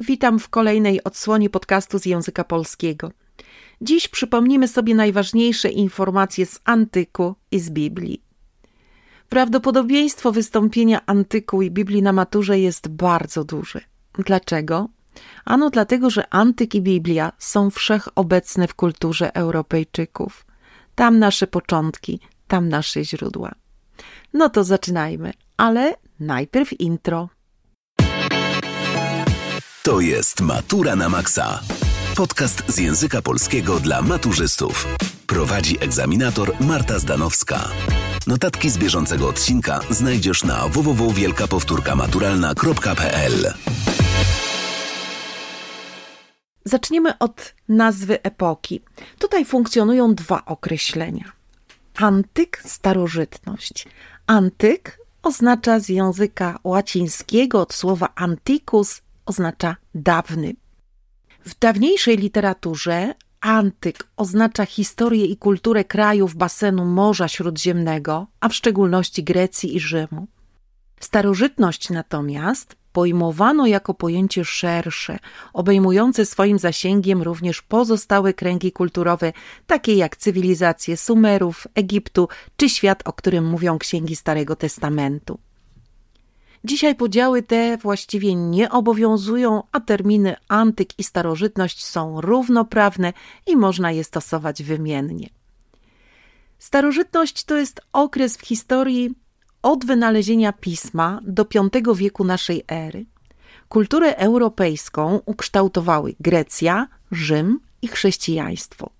Witam w kolejnej odsłonie podcastu z języka polskiego. Dziś przypomnimy sobie najważniejsze informacje z antyku i z Biblii. Prawdopodobieństwo wystąpienia antyku i Biblii na maturze jest bardzo duże. Dlaczego? Ano dlatego, że antyk i Biblia są wszechobecne w kulturze Europejczyków. Tam nasze początki, tam nasze źródła. No to zaczynajmy, ale najpierw intro. To jest Matura na Maxa. Podcast z języka polskiego dla maturzystów. Prowadzi egzaminator Marta Zdanowska. Notatki z bieżącego odcinka znajdziesz na www.wielkapowtórkamaturalna.pl Zaczniemy od nazwy epoki. Tutaj funkcjonują dwa określenia. Antyk, starożytność. Antyk oznacza z języka łacińskiego od słowa antiquus oznacza dawny. W dawniejszej literaturze antyk oznacza historię i kulturę krajów basenu Morza Śródziemnego, a w szczególności Grecji i Rzymu. Starożytność natomiast pojmowano jako pojęcie szersze, obejmujące swoim zasięgiem również pozostałe kręgi kulturowe, takie jak cywilizacje Sumerów, Egiptu czy świat, o którym mówią księgi Starego Testamentu. Dzisiaj podziały te właściwie nie obowiązują, a terminy antyk i starożytność są równoprawne i można je stosować wymiennie. Starożytność to jest okres w historii od wynalezienia pisma do V wieku naszej ery. Kulturę europejską ukształtowały Grecja, Rzym i chrześcijaństwo.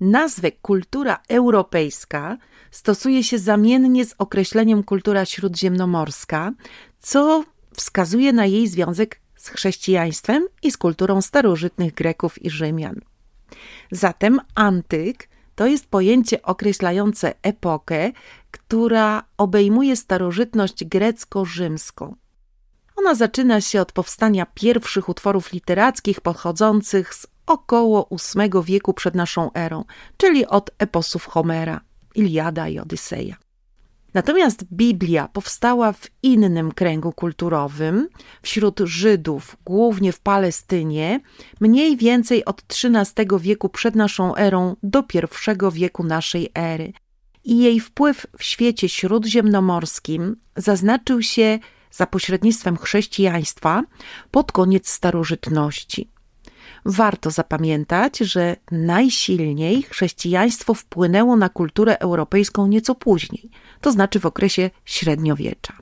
Nazwę kultura europejska stosuje się zamiennie z określeniem kultura śródziemnomorska, co wskazuje na jej związek z chrześcijaństwem i z kulturą starożytnych Greków i Rzymian. Zatem antyk to jest pojęcie określające epokę, która obejmuje starożytność grecko-rzymską. Ona zaczyna się od powstania pierwszych utworów literackich pochodzących z około VIII wieku przed naszą erą, czyli od eposów Homera, Iliada i Odyseja. Natomiast Biblia powstała w innym kręgu kulturowym, wśród Żydów, głównie w Palestynie, mniej więcej od XIII wieku przed naszą erą do I wieku naszej ery. I jej wpływ w świecie śródziemnomorskim zaznaczył się za pośrednictwem chrześcijaństwa pod koniec starożytności. Warto zapamiętać, że najsilniej chrześcijaństwo wpłynęło na kulturę europejską nieco później, to znaczy w okresie średniowiecza.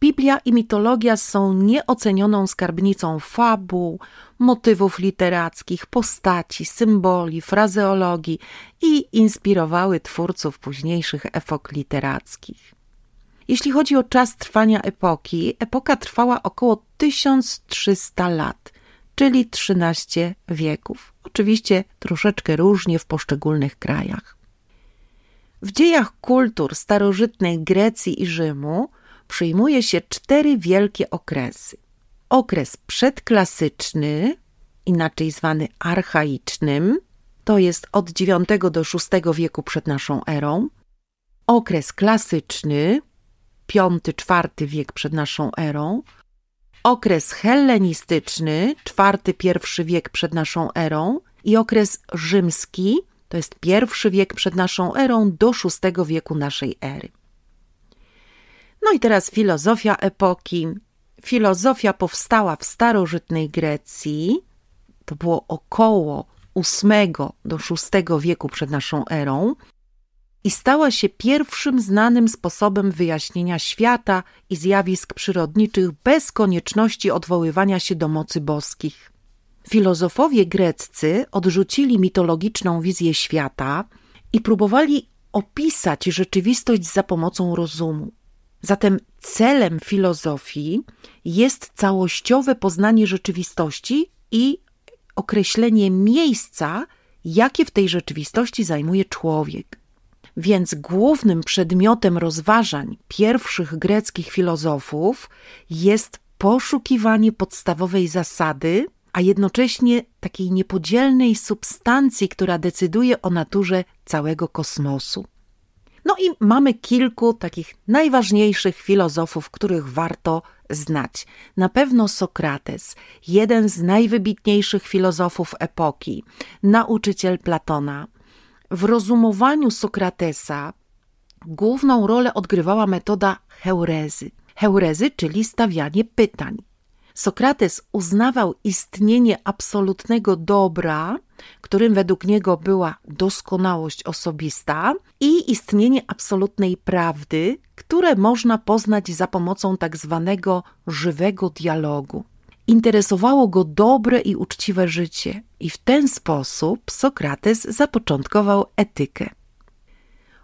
Biblia i mitologia są nieocenioną skarbnicą fabuł, motywów literackich, postaci, symboli, frazeologii i inspirowały twórców późniejszych epok literackich. Jeśli chodzi o czas trwania epoki, epoka trwała około 1300 lat, czyli 13 wieków. Oczywiście troszeczkę różnie w poszczególnych krajach. W dziejach kultur starożytnej Grecji i Rzymu przyjmuje się cztery wielkie okresy. Okres przedklasyczny, inaczej zwany archaicznym, to jest od IX do VI wieku przed naszą erą. Okres klasyczny, V-IV wiek przed naszą erą. Okres hellenistyczny, IV-I wiek przed naszą erą i okres rzymski, to jest pierwszy wiek przed naszą erą do VI wieku naszej ery. No i teraz filozofia epoki. Filozofia powstała w starożytnej Grecji, to było około VIII do VI wieku przed naszą erą i stała się pierwszym znanym sposobem wyjaśnienia świata i zjawisk przyrodniczych bez konieczności odwoływania się do mocy boskich. Filozofowie greccy odrzucili mitologiczną wizję świata i próbowali opisać rzeczywistość za pomocą rozumu. Zatem celem filozofii jest całościowe poznanie rzeczywistości i określenie miejsca, jakie w tej rzeczywistości zajmuje człowiek. Więc głównym przedmiotem rozważań pierwszych greckich filozofów jest poszukiwanie podstawowej zasady, a jednocześnie takiej niepodzielnej substancji, która decyduje o naturze całego kosmosu. No i mamy kilku takich najważniejszych filozofów, których warto znać. Na pewno Sokrates, jeden z najwybitniejszych filozofów epoki, nauczyciel Platona. W rozumowaniu Sokratesa główną rolę odgrywała metoda heurezy. Heurezy, czyli stawianie pytań. Sokrates uznawał istnienie absolutnego dobra, którym według niego była doskonałość osobista, i istnienie absolutnej prawdy, które można poznać za pomocą tak zwanego żywego dialogu. Interesowało go dobre i uczciwe życie, i w ten sposób Sokrates zapoczątkował etykę.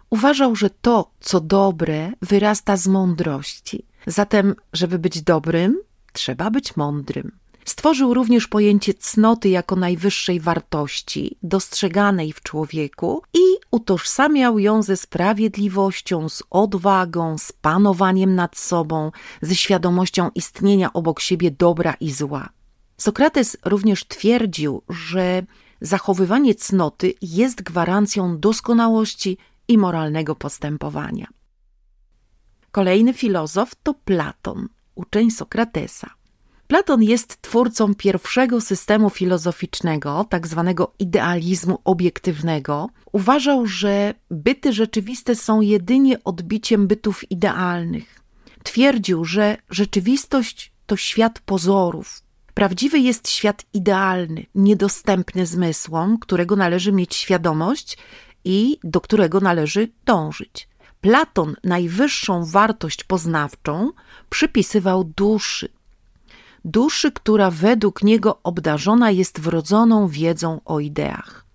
Uważał, że to, co dobre, wyrasta z mądrości. Zatem, żeby być dobrym, trzeba być mądrym. Stworzył również pojęcie cnoty jako najwyższej wartości, dostrzeganej w człowieku i utożsamiał ją ze sprawiedliwością, z odwagą, z panowaniem nad sobą, ze świadomością istnienia obok siebie dobra i zła. Sokrates również twierdził, że zachowywanie cnoty jest gwarancją doskonałości i moralnego postępowania. Kolejny filozof to Platon, uczeń Sokratesa. Platon jest twórcą pierwszego systemu filozoficznego, tak zwanego idealizmu obiektywnego. Uważał, że byty rzeczywiste są jedynie odbiciem bytów idealnych. Twierdził, że rzeczywistość to świat pozorów. Prawdziwy jest świat idealny, niedostępny zmysłom, którego należy mieć świadomość i do którego należy dążyć. Platon najwyższą wartość poznawczą przypisywał duszy. Duszy, która według niego obdarzona jest wrodzoną wiedzą o ideach.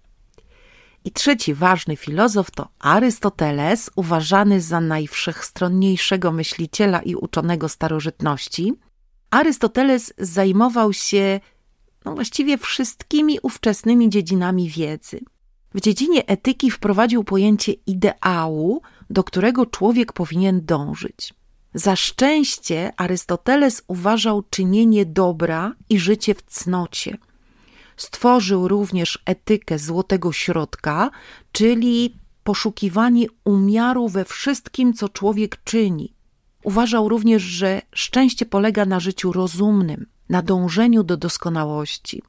I trzeci ważny filozof to Arystoteles, uważany za najwszechstronniejszego myśliciela i uczonego starożytności. Arystoteles zajmował się no właściwie wszystkimi ówczesnymi dziedzinami wiedzy. W dziedzinie etyki wprowadził pojęcie ideału, do którego człowiek powinien dążyć. Za szczęście Arystoteles uważał czynienie dobra i życie w cnocie. Stworzył również etykę złotego środka, czyli poszukiwanie umiaru we wszystkim, co człowiek czyni. Uważał również, że szczęście polega na życiu rozumnym, na dążeniu do doskonałości.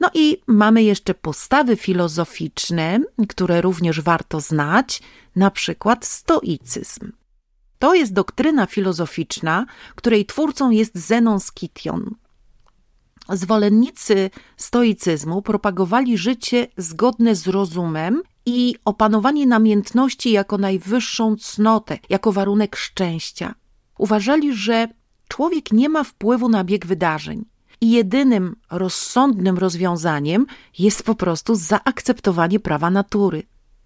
No i mamy jeszcze postawy filozoficzne, które również warto znać, na przykład stoicyzm. To jest doktryna filozoficzna, której twórcą jest Zenon Skition. Zwolennicy stoicyzmu propagowali życie zgodne z rozumem i opanowanie namiętności jako najwyższą cnotę, jako warunek szczęścia. Uważali, że człowiek nie ma wpływu na bieg wydarzeń i jedynym rozsądnym rozwiązaniem jest po prostu zaakceptowanie prawa natury.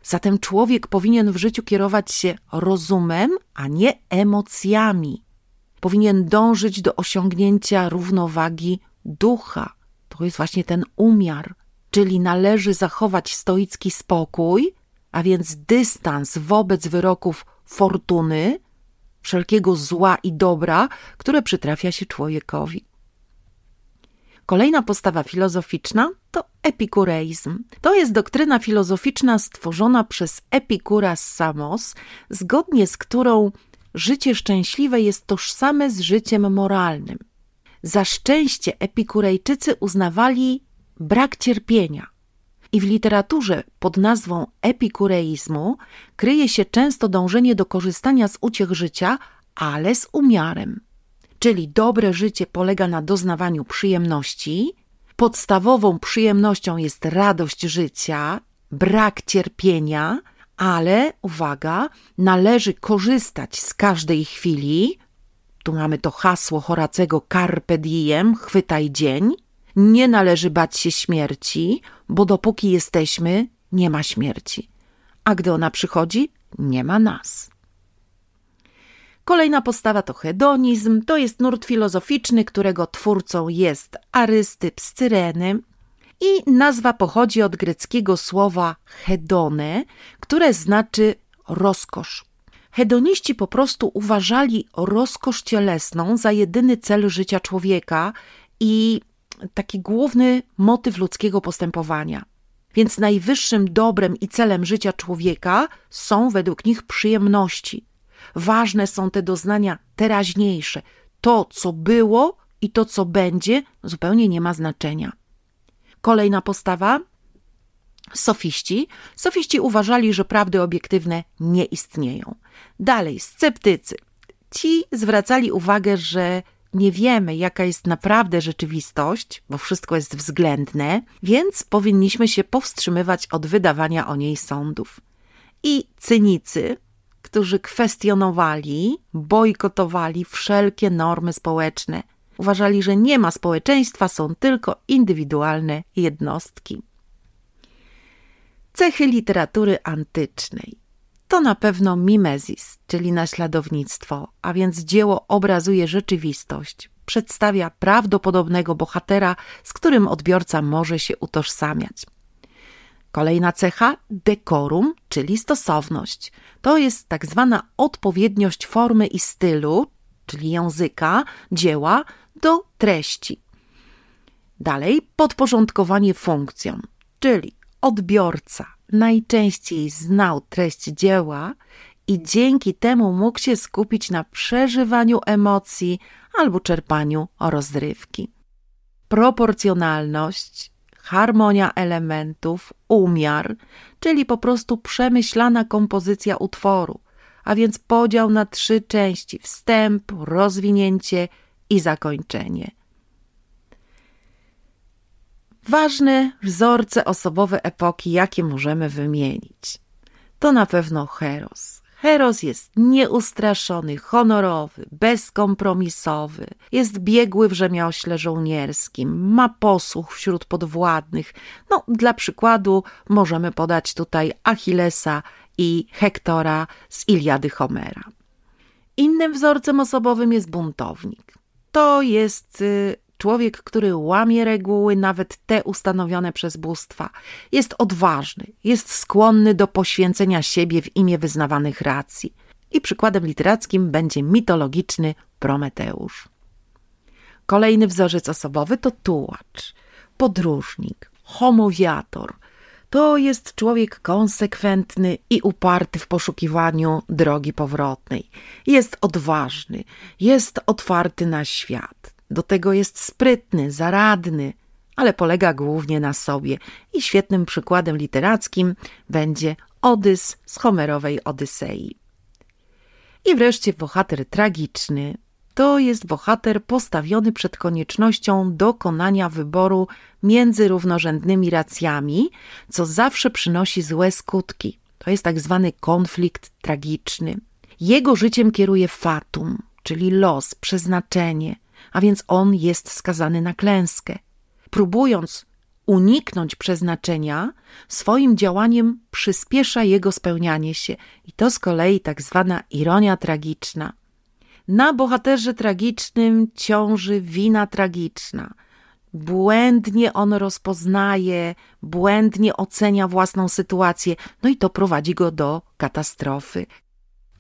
Zatem człowiek powinien w życiu kierować się rozumem, a nie emocjami. Powinien dążyć do osiągnięcia równowagi ducha. To jest właśnie ten umiar, czyli należy zachować stoicki spokój, a więc dystans wobec wyroków fortuny, wszelkiego zła i dobra, które przytrafia się człowiekowi. Kolejna postawa filozoficzna to epikureizm. To jest doktryna filozoficzna stworzona przez Epikura z Samos, zgodnie z którą życie szczęśliwe jest tożsame z życiem moralnym. Za szczęście epikurejczycy uznawali brak cierpienia. I w literaturze pod nazwą epikureizmu kryje się często dążenie do korzystania z uciech życia, ale z umiarem czyli dobre życie polega na doznawaniu przyjemności. Podstawową przyjemnością jest radość życia, brak cierpienia, ale uwaga, należy korzystać z każdej chwili. Tu mamy to hasło Horacego Carpe diem, chwytaj dzień. Nie należy bać się śmierci, bo dopóki jesteśmy, nie ma śmierci. A gdy ona przychodzi, nie ma nas. Kolejna postawa to hedonizm, to jest nurt filozoficzny, którego twórcą jest Arystyp z Cyreny i nazwa pochodzi od greckiego słowa hedone, które znaczy rozkosz. Hedoniści po prostu uważali rozkosz cielesną za jedyny cel życia człowieka i taki główny motyw ludzkiego postępowania. Więc najwyższym dobrem i celem życia człowieka są według nich przyjemności. Ważne są te doznania teraźniejsze, to, co było i to, co będzie, zupełnie nie ma znaczenia. Kolejna postawa sofiści. Sofiści uważali, że prawdy obiektywne nie istnieją. Dalej, sceptycy. Ci zwracali uwagę, że nie wiemy, jaka jest naprawdę rzeczywistość, bo wszystko jest względne, więc powinniśmy się powstrzymywać od wydawania o niej sądów. I cynicy, którzy kwestionowali, bojkotowali wszelkie normy społeczne. Uważali, że nie ma społeczeństwa, są tylko indywidualne jednostki. Cechy literatury antycznej to na pewno mimezis, czyli naśladownictwo, a więc dzieło obrazuje rzeczywistość, przedstawia prawdopodobnego bohatera, z którym odbiorca może się utożsamiać. Kolejna cecha dekorum, czyli stosowność. To jest tak zwana odpowiedniość formy i stylu, czyli języka, dzieła do treści. Dalej podporządkowanie funkcjom, czyli odbiorca najczęściej znał treść dzieła i dzięki temu mógł się skupić na przeżywaniu emocji albo czerpaniu rozrywki. Proporcjonalność, harmonia elementów, umiar, czyli po prostu przemyślana kompozycja utworu, a więc podział na trzy części: wstęp, rozwinięcie i zakończenie. Ważne wzorce osobowe epoki, jakie możemy wymienić. To na pewno Heros. Heros jest nieustraszony, honorowy, bezkompromisowy, jest biegły w rzemiośle żołnierskim, ma posłuch wśród podwładnych. No, dla przykładu możemy podać tutaj Achillesa i Hektora z Iliady Homera. Innym wzorcem osobowym jest buntownik. To jest y, Człowiek, który łamie reguły, nawet te ustanowione przez bóstwa. Jest odważny, jest skłonny do poświęcenia siebie w imię wyznawanych racji. I przykładem literackim będzie mitologiczny Prometeusz. Kolejny wzorzec osobowy to tułacz, podróżnik, homowiator. To jest człowiek konsekwentny i uparty w poszukiwaniu drogi powrotnej. Jest odważny, jest otwarty na świat. Do tego jest sprytny, zaradny, ale polega głównie na sobie i świetnym przykładem literackim będzie Odys z Homerowej Odysei. I wreszcie bohater tragiczny to jest bohater postawiony przed koniecznością dokonania wyboru między równorzędnymi racjami, co zawsze przynosi złe skutki. To jest tak zwany konflikt tragiczny. Jego życiem kieruje fatum, czyli los, przeznaczenie – a więc on jest skazany na klęskę. Próbując uniknąć przeznaczenia, swoim działaniem przyspiesza jego spełnianie się i to z kolei tak zwana ironia tragiczna. Na bohaterze tragicznym ciąży wina tragiczna. Błędnie on rozpoznaje, błędnie ocenia własną sytuację, no i to prowadzi go do katastrofy.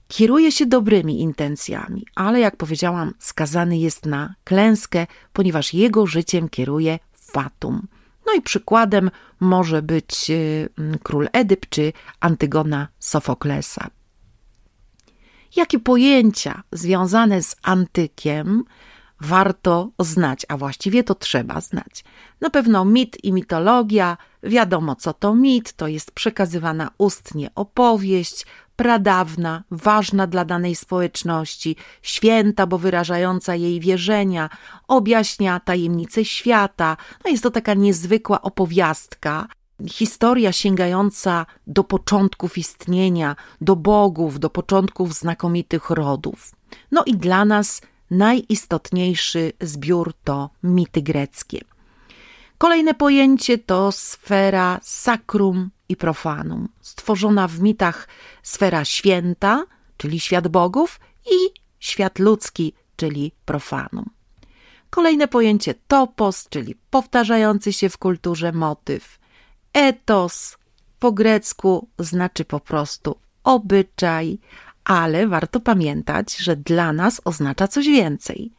Kieruje się dobrymi intencjami, ale jak powiedziałam, skazany jest na klęskę, ponieważ jego życiem kieruje fatum. No i przykładem może być y, król Edyp czy Antygona Sofoklesa. Jakie pojęcia związane z antykiem warto znać, a właściwie to trzeba znać. Na pewno mit i mitologia, wiadomo co to mit, to jest przekazywana ustnie opowieść, pradawna, ważna dla danej społeczności, święta, bo wyrażająca jej wierzenia, objaśnia tajemnice świata. No jest to taka niezwykła opowiastka, historia sięgająca do początków istnienia, do bogów, do początków znakomitych rodów. No i dla nas najistotniejszy zbiór to mity greckie. Kolejne pojęcie to sfera sacrum i profanum, stworzona w mitach sfera święta, czyli świat bogów, i świat ludzki, czyli profanum. Kolejne pojęcie topos, czyli powtarzający się w kulturze motyw. Etos po grecku znaczy po prostu obyczaj, ale warto pamiętać, że dla nas oznacza coś więcej.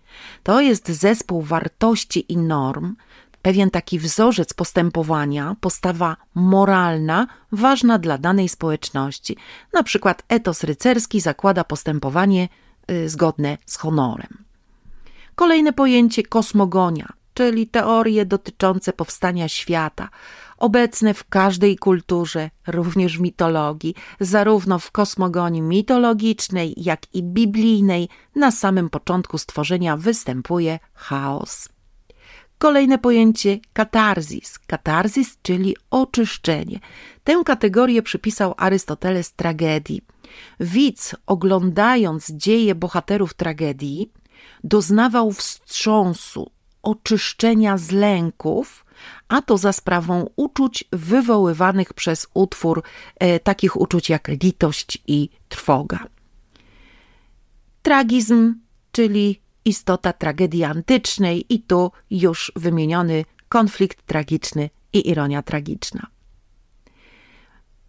To jest zespół wartości i norm, pewien taki wzorzec postępowania, postawa moralna, ważna dla danej społeczności. Na przykład etos rycerski zakłada postępowanie y, zgodne z honorem. Kolejne pojęcie kosmogonia, czyli teorie dotyczące powstania świata, obecne w każdej kulturze, również w mitologii, zarówno w kosmogonii mitologicznej, jak i biblijnej, na samym początku stworzenia występuje chaos. Kolejne pojęcie katarzis. Katarzis, czyli oczyszczenie. Tę kategorię przypisał Arystoteles tragedii. Widz, oglądając dzieje bohaterów tragedii, doznawał wstrząsu, oczyszczenia z lęków, a to za sprawą uczuć wywoływanych przez utwór, e, takich uczuć jak litość i trwoga. Tragizm, czyli istota tragedii antycznej, i tu już wymieniony konflikt tragiczny i ironia tragiczna.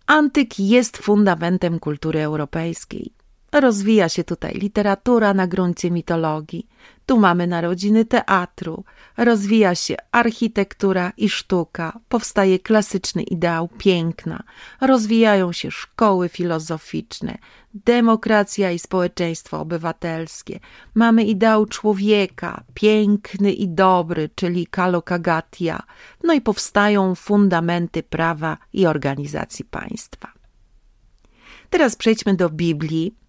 Antyk jest fundamentem kultury europejskiej. Rozwija się tutaj literatura na gruncie mitologii. Tu mamy narodziny teatru, rozwija się architektura i sztuka, powstaje klasyczny ideał piękna, rozwijają się szkoły filozoficzne, demokracja i społeczeństwo obywatelskie. Mamy ideał człowieka, piękny i dobry, czyli kalokagatia. No i powstają fundamenty prawa i organizacji państwa. Teraz przejdźmy do Biblii.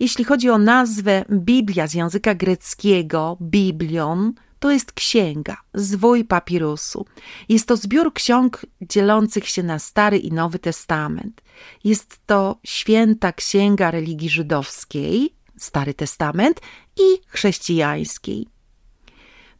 Jeśli chodzi o nazwę Biblia z języka greckiego, Biblion, to jest księga, zwój papirusu. Jest to zbiór ksiąg dzielących się na Stary i Nowy Testament. Jest to święta księga religii żydowskiej, Stary Testament, i chrześcijańskiej.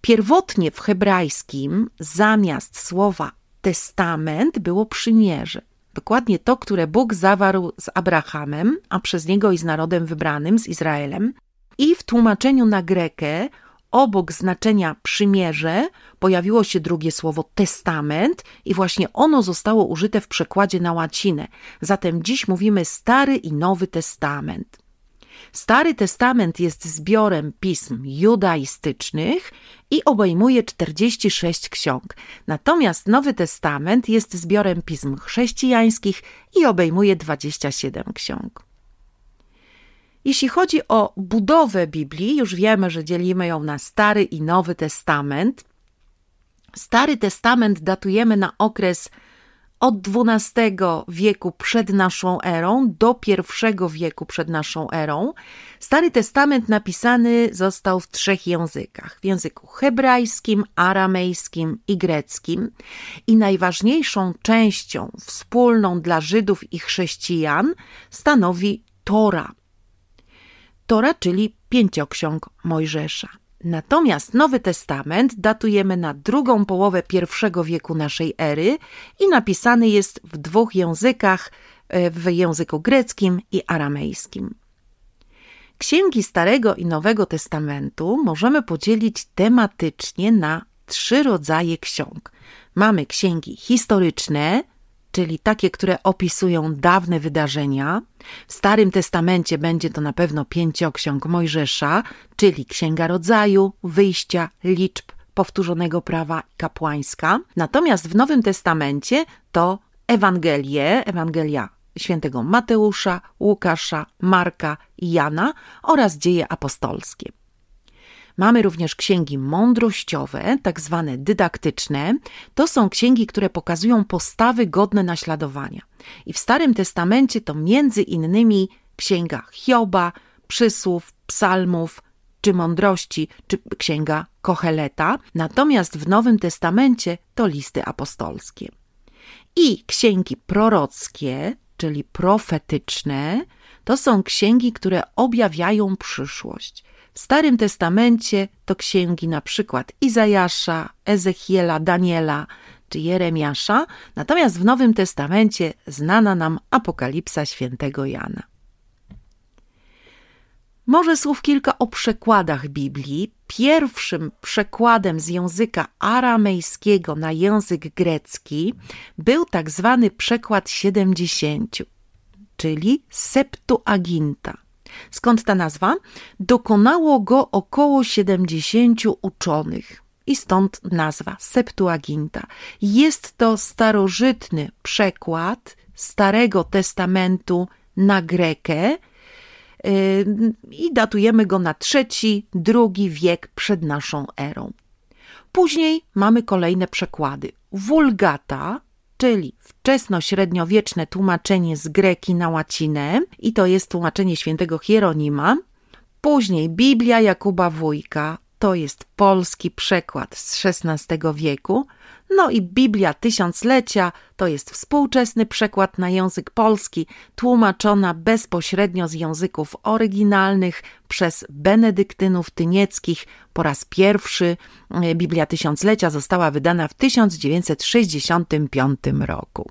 Pierwotnie w hebrajskim zamiast słowa testament było przymierze. Dokładnie to, które Bóg zawarł z Abrahamem, a przez niego i z narodem wybranym, z Izraelem. I w tłumaczeniu na grekę obok znaczenia przymierze pojawiło się drugie słowo testament i właśnie ono zostało użyte w przekładzie na łacinę. Zatem dziś mówimy Stary i Nowy Testament. Stary Testament jest zbiorem pism judaistycznych i obejmuje 46 ksiąg. Natomiast Nowy Testament jest zbiorem pism chrześcijańskich i obejmuje 27 ksiąg. Jeśli chodzi o budowę Biblii, już wiemy, że dzielimy ją na Stary i Nowy Testament. Stary Testament datujemy na okres od XII wieku przed naszą erą do I wieku przed naszą erą. Stary Testament napisany został w trzech językach: w języku hebrajskim, aramejskim i greckim. I najważniejszą częścią wspólną dla Żydów i chrześcijan stanowi Tora. Tora, czyli pięcioksiąg Mojżesza. Natomiast Nowy Testament datujemy na drugą połowę I wieku naszej ery i napisany jest w dwóch językach, e, w języku greckim i aramejskim. Księgi Starego i Nowego Testamentu możemy podzielić tematycznie na trzy rodzaje ksiąg. Mamy księgi historyczne, czyli takie, które opisują dawne wydarzenia. W Starym Testamencie będzie to na pewno pięcioksiąg Mojżesza, czyli Księga Rodzaju, Wyjścia, Liczb, Powtórzonego Prawa Kapłańska. Natomiast w Nowym Testamencie to Ewangelie, Ewangelia świętego Mateusza, Łukasza, Marka i Jana oraz dzieje apostolskie. Mamy również księgi mądrościowe, tak zwane dydaktyczne. To są księgi, które pokazują postawy godne naśladowania. I w Starym Testamencie to między innymi księga Hioba, przysłów, psalmów, czy mądrości, czy księga Kocheleta. Natomiast w Nowym Testamencie to listy apostolskie. I księgi prorockie, czyli profetyczne, to są księgi, które objawiają przyszłość. W Starym Testamencie to księgi na przykład Izajasza, Ezechiela, Daniela czy Jeremiasza, natomiast w Nowym Testamencie znana nam Apokalipsa świętego Jana. Może słów kilka o przekładach Biblii. Pierwszym przekładem z języka aramejskiego na język grecki był tak zwany przekład siedemdziesięciu, czyli Septuaginta. Skąd ta nazwa? Dokonało go około 70 uczonych. I stąd nazwa Septuaginta. Jest to starożytny przekład Starego Testamentu na grekę, i datujemy go na trzeci, drugi wiek przed naszą erą. Później mamy kolejne przekłady. Vulgata, czyli wczesno-średniowieczne tłumaczenie z greki na łacinę, i to jest tłumaczenie świętego Hieronima. Później Biblia Jakuba Wójka, to jest polski przekład z XVI wieku. No i Biblia Tysiąclecia to jest współczesny przekład na język polski, tłumaczona bezpośrednio z języków oryginalnych przez benedyktynów tynieckich. Po raz pierwszy e, Biblia Tysiąclecia została wydana w 1965 roku.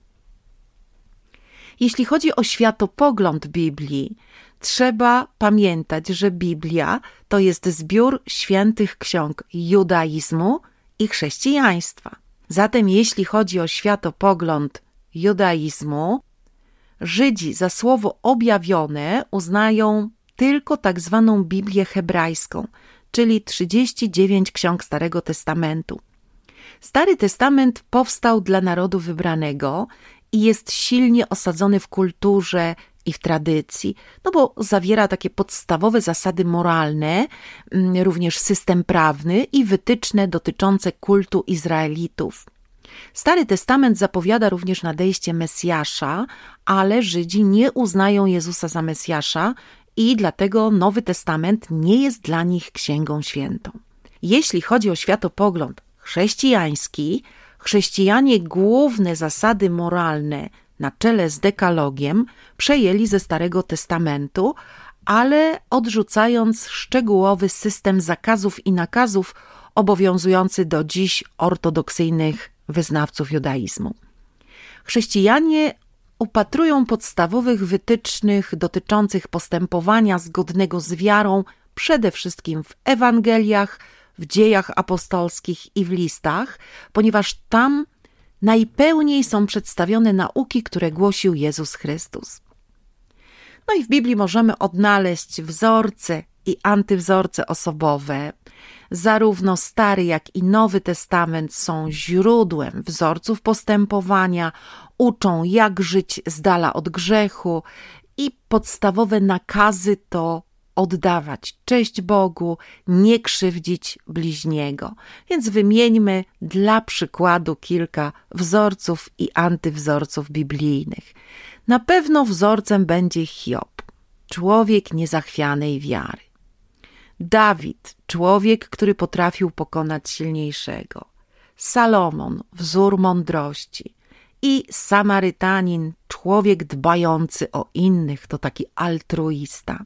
Jeśli chodzi o światopogląd Biblii, trzeba pamiętać, że Biblia to jest zbiór świętych ksiąg judaizmu i chrześcijaństwa. Zatem jeśli chodzi o światopogląd judaizmu, Żydzi za słowo objawione uznają tylko tak zwaną Biblię hebrajską, czyli 39 ksiąg Starego Testamentu. Stary Testament powstał dla narodu wybranego i jest silnie osadzony w kulturze i w tradycji, no bo zawiera takie podstawowe zasady moralne, mm, również system prawny i wytyczne dotyczące kultu Izraelitów. Stary Testament zapowiada również nadejście Mesjasza, ale Żydzi nie uznają Jezusa za Mesjasza i dlatego Nowy Testament nie jest dla nich księgą świętą. Jeśli chodzi o światopogląd chrześcijański, chrześcijanie główne zasady moralne na czele z dekalogiem przejęli ze Starego Testamentu, ale odrzucając szczegółowy system zakazów i nakazów obowiązujący do dziś ortodoksyjnych wyznawców judaizmu. Chrześcijanie upatrują podstawowych wytycznych dotyczących postępowania zgodnego z wiarą przede wszystkim w Ewangeliach, w dziejach apostolskich i w listach, ponieważ tam najpełniej są przedstawione nauki, które głosił Jezus Chrystus. No i w Biblii możemy odnaleźć wzorce i antywzorce osobowe. Zarówno Stary, jak i Nowy Testament są źródłem wzorców postępowania, uczą, jak żyć z dala od grzechu, i podstawowe nakazy to oddawać cześć Bogu, nie krzywdzić bliźniego. Więc wymieńmy dla przykładu kilka wzorców i antywzorców biblijnych. Na pewno wzorcem będzie Hiob, człowiek niezachwianej wiary. Dawid, człowiek, który potrafił pokonać silniejszego. Salomon, wzór mądrości. I Samarytanin, człowiek dbający o innych, to taki altruista.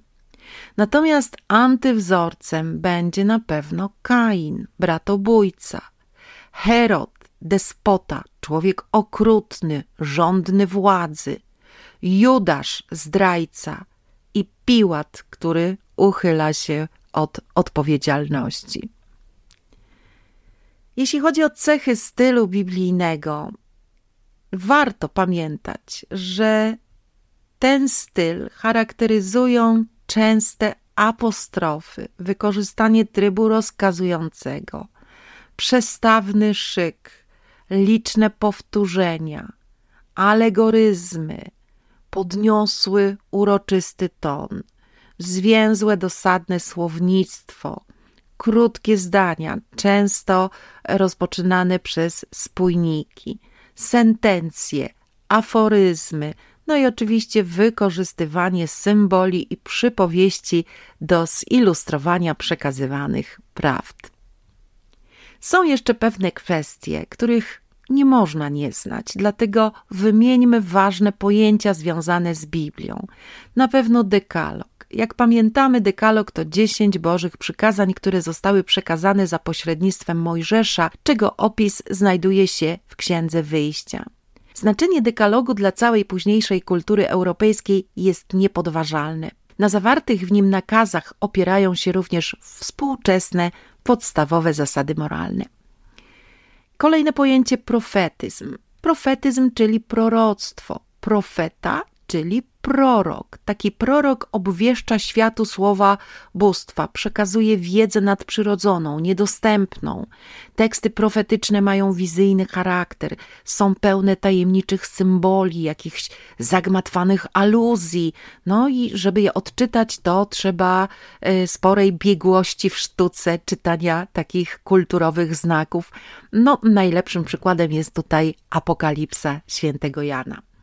Natomiast antywzorcem będzie na pewno Kain, bratobójca, Herod, despota, człowiek okrutny, żądny władzy, Judasz, zdrajca. I Piłat, który uchyla się od odpowiedzialności. Jeśli chodzi o cechy stylu biblijnego, warto pamiętać, że ten styl charakteryzują częste apostrofy, wykorzystanie trybu rozkazującego, przestawny szyk, liczne powtórzenia, alegoryzmy, podniosły, uroczysty ton, zwięzłe, dosadne słownictwo, krótkie zdania, często rozpoczynane przez spójniki, sentencje, aforyzmy, no i oczywiście wykorzystywanie symboli i przypowieści do zilustrowania przekazywanych prawd. Są jeszcze pewne kwestie, których nie można nie znać, dlatego wymieńmy ważne pojęcia związane z Biblią. Na pewno dekalog. Jak pamiętamy, dekalog to dziesięć Bożych przykazań, które zostały przekazane za pośrednictwem Mojżesza, czego opis znajduje się w Księdze Wyjścia. Znaczenie dekalogu dla całej późniejszej kultury europejskiej jest niepodważalne. Na zawartych w nim nakazach opierają się również współczesne, podstawowe zasady moralne. Kolejne pojęcie profetyzm. Profetyzm, czyli proroctwo, profeta, czyli prorok. Taki prorok obwieszcza światu słowa bóstwa, przekazuje wiedzę nadprzyrodzoną, niedostępną. Teksty profetyczne mają wizyjny charakter, są pełne tajemniczych symboli, jakichś zagmatwanych aluzji. No i żeby je odczytać, to trzeba e, sporej biegłości w sztuce czytania takich kulturowych znaków. No, najlepszym przykładem jest tutaj Apokalipsa świętego Jana.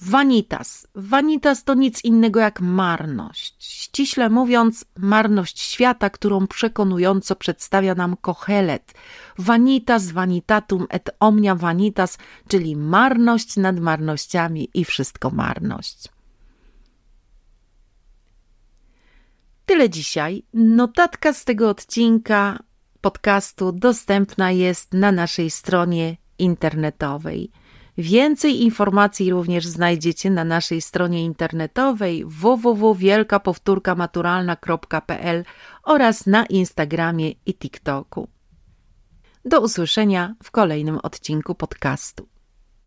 Vanitas. Vanitas to nic innego jak marność. Ściśle mówiąc, marność świata, którą przekonująco przedstawia nam Kohelet. Vanitas, vanitatum et omnia vanitas, czyli marność nad marnościami i wszystko marność. Tyle dzisiaj. Notatka z tego odcinka podcastu dostępna jest na naszej stronie internetowej. Więcej informacji również znajdziecie na naszej stronie internetowej www.wielkapowtórkamaturalna.pl oraz na Instagramie i TikToku. Do usłyszenia w kolejnym odcinku podcastu.